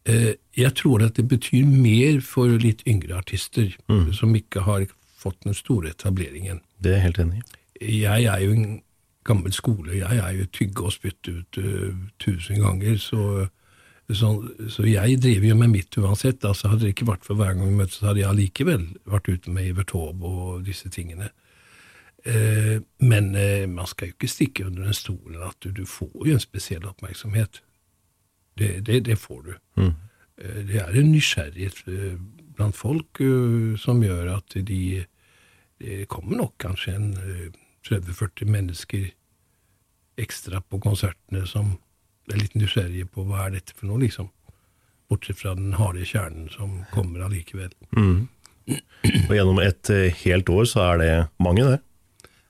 Eh, jeg tror at det betyr mer for litt yngre artister mm. som ikke har fått den store etableringen. Det er jeg helt enig i. Jeg er jo en gammel skole. Jeg er jo tygge og spytte ut uh, tusen ganger. så så, så, jeg driver jo med mitt uansett. altså Hadde det ikke vært for hver gang vi møtes, hadde jeg allikevel vært ute med Evert Taube og disse tingene. Eh, men eh, man skal jo ikke stikke under den stolen at du, du får jo en spesiell oppmerksomhet. Det, det, det får du. Mm. Eh, det er en nysgjerrighet eh, blant folk uh, som gjør at de Det kommer nok kanskje en 30-40 mennesker ekstra på konsertene som er litt nysgjerrige på hva er dette for noe, liksom. Bortsett fra den harde kjernen som kommer allikevel. Mm. Og gjennom et eh, helt år så er det mange, det?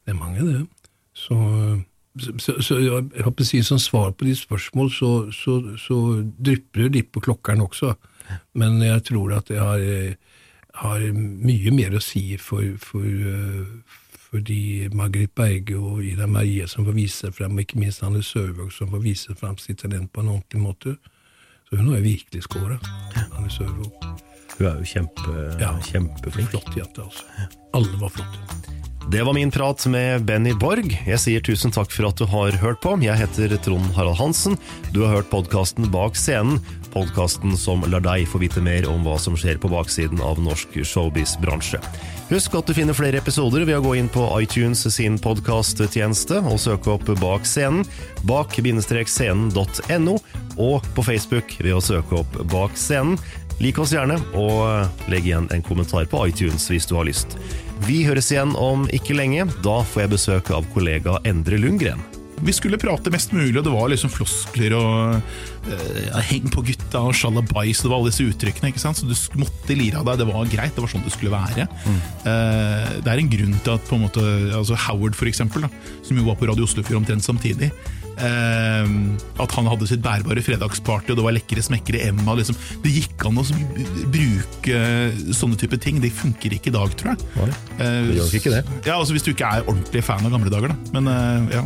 Det er mange, det. Så, så, så jeg håper å si som svar på ditt spørsmål, så, så, så drypper det litt på klokkeren også. Men jeg tror at det har, har mye mer å si for, for, fordi Margrit Berge og Ida Marie som får vise frem, og ikke minst Anne Sørvåg som får vise frem sitt talent på en ordentlig måte. Så hun har virkelig skåra, Anne Sørvåg. Hun er jo kjempe, ja, kjempeflink. Flott jente, altså. Alle var flotte. Det var min prat med Benny Borg. Jeg sier tusen takk for at du har hørt på. Jeg heter Trond Harald Hansen. Du har hørt podkasten Bak scenen, podkasten som lar deg få vite mer om hva som skjer på baksiden av norsk showbiz-bransje. Husk at du finner flere episoder ved å gå inn på iTunes sin podkasttjeneste og søke opp Bak scenen, bak-scenen.no, og på Facebook ved å søke opp Bak scenen. Lik oss gjerne, og legg igjen en kommentar på iTunes hvis du har lyst. Vi høres igjen om ikke lenge. Da får jeg besøk av kollega Endre Lundgren. Vi skulle prate mest mulig, og det var liksom floskler og uh, heng på gutta og sjalabais, det var alle disse uttrykkene. ikke sant? Så du måtte lire av deg. Det var greit, det var sånn det skulle være. Mm. Uh, det er en grunn til at på en måte, altså Howard, for eksempel, da, som jo var på Radio Oslofjord omtrent samtidig, uh, at han hadde sitt bærbare fredagsparty, og det var lekre smekkere Emma. Liksom. Det gikk an å bruke sånne type ting. Det funker ikke i dag, tror jeg. Nei, det gjør ikke det. Ja, altså Hvis du ikke er ordentlig fan av gamle dager, da. Men ja.